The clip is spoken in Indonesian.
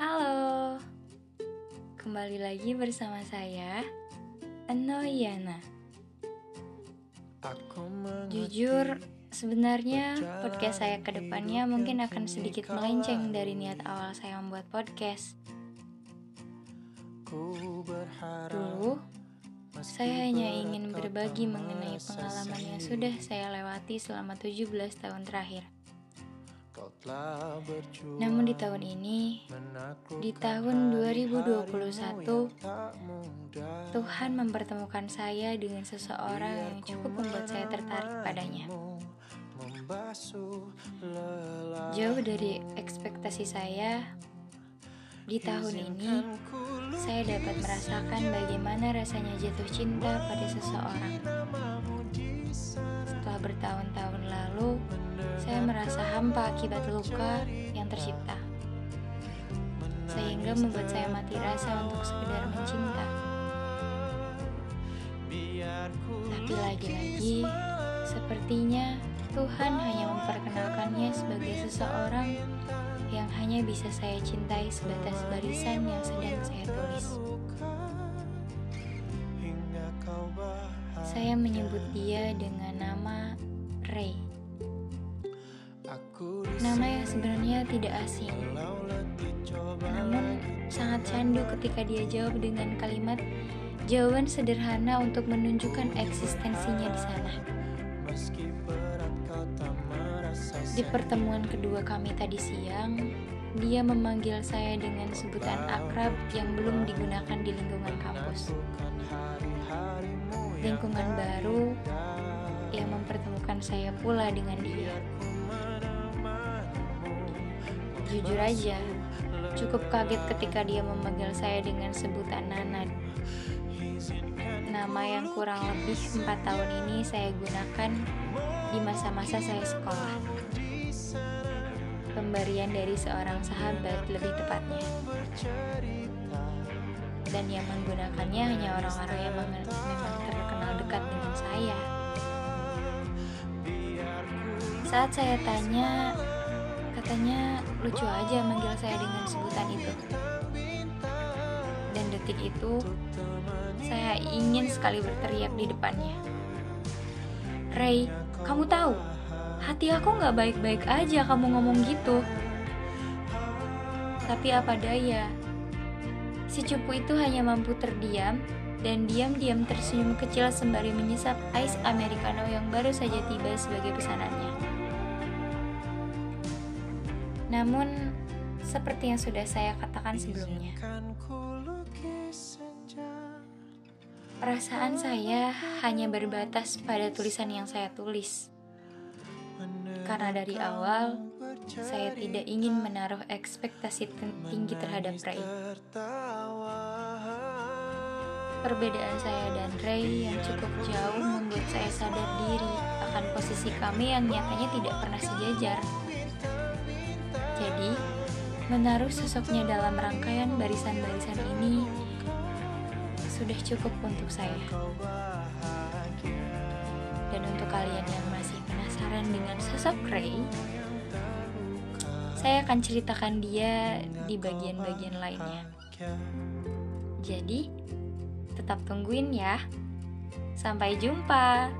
Halo, kembali lagi bersama saya, Anoyana. Jujur, sebenarnya podcast saya ke depannya mungkin akan sedikit melenceng dari niat awal saya membuat podcast. Dulu, saya hanya ingin berbagi mengenai pengalaman yang sudah saya lewati selama 17 tahun terakhir. Namun di tahun ini, di tahun 2021, Tuhan mempertemukan saya dengan seseorang yang cukup membuat saya tertarik padanya. Jauh dari ekspektasi saya, di tahun ini saya dapat merasakan bagaimana rasanya jatuh cinta pada seseorang. Setelah bertahun-tahun lalu, saya merasa hampa akibat luka yang tercipta, sehingga membuat saya mati rasa untuk sekedar mencinta. Tapi lagi-lagi, sepertinya Tuhan hanya memperkenalkannya sebagai seseorang yang hanya bisa saya cintai sebatas barisan yang sedang saya tulis. Saya menyebut dia dengan nama Ray. Nama yang sebenarnya tidak asing. Namun sangat candu ketika dia jawab dengan kalimat jawaban sederhana untuk menunjukkan eksistensinya di sana. Di pertemuan kedua kami tadi siang, dia memanggil saya dengan sebutan akrab yang belum digunakan di lingkungan kampus. Lingkungan baru yang mempertemukan saya pula dengan dia. Jujur aja, cukup kaget ketika dia memanggil saya dengan sebutan Nana. Nama yang kurang lebih empat tahun ini saya gunakan di masa-masa saya sekolah. Pemberian dari seorang sahabat lebih tepatnya. Dan yang menggunakannya hanya orang-orang yang memang terkenal dekat dengan saya. Saat saya tanya, katanya lucu aja manggil saya dengan sebutan itu. Dan detik itu, saya ingin sekali berteriak di depannya. Ray, kamu tahu, hati aku gak baik-baik aja kamu ngomong gitu. Tapi apa daya, si cupu itu hanya mampu terdiam dan diam-diam tersenyum kecil sembari menyesap ais americano yang baru saja tiba sebagai pesanannya. Namun, seperti yang sudah saya katakan sebelumnya, perasaan saya hanya berbatas pada tulisan yang saya tulis. Karena dari awal, saya tidak ingin menaruh ekspektasi tinggi terhadap Ray. Perbedaan saya dan Ray yang cukup jauh membuat saya sadar diri akan posisi kami yang nyatanya tidak pernah sejajar. Menaruh sosoknya dalam rangkaian barisan-barisan ini sudah cukup untuk saya. Dan untuk kalian yang masih penasaran dengan sosok Ray, saya akan ceritakan dia di bagian-bagian lainnya. Jadi, tetap tungguin ya. Sampai jumpa.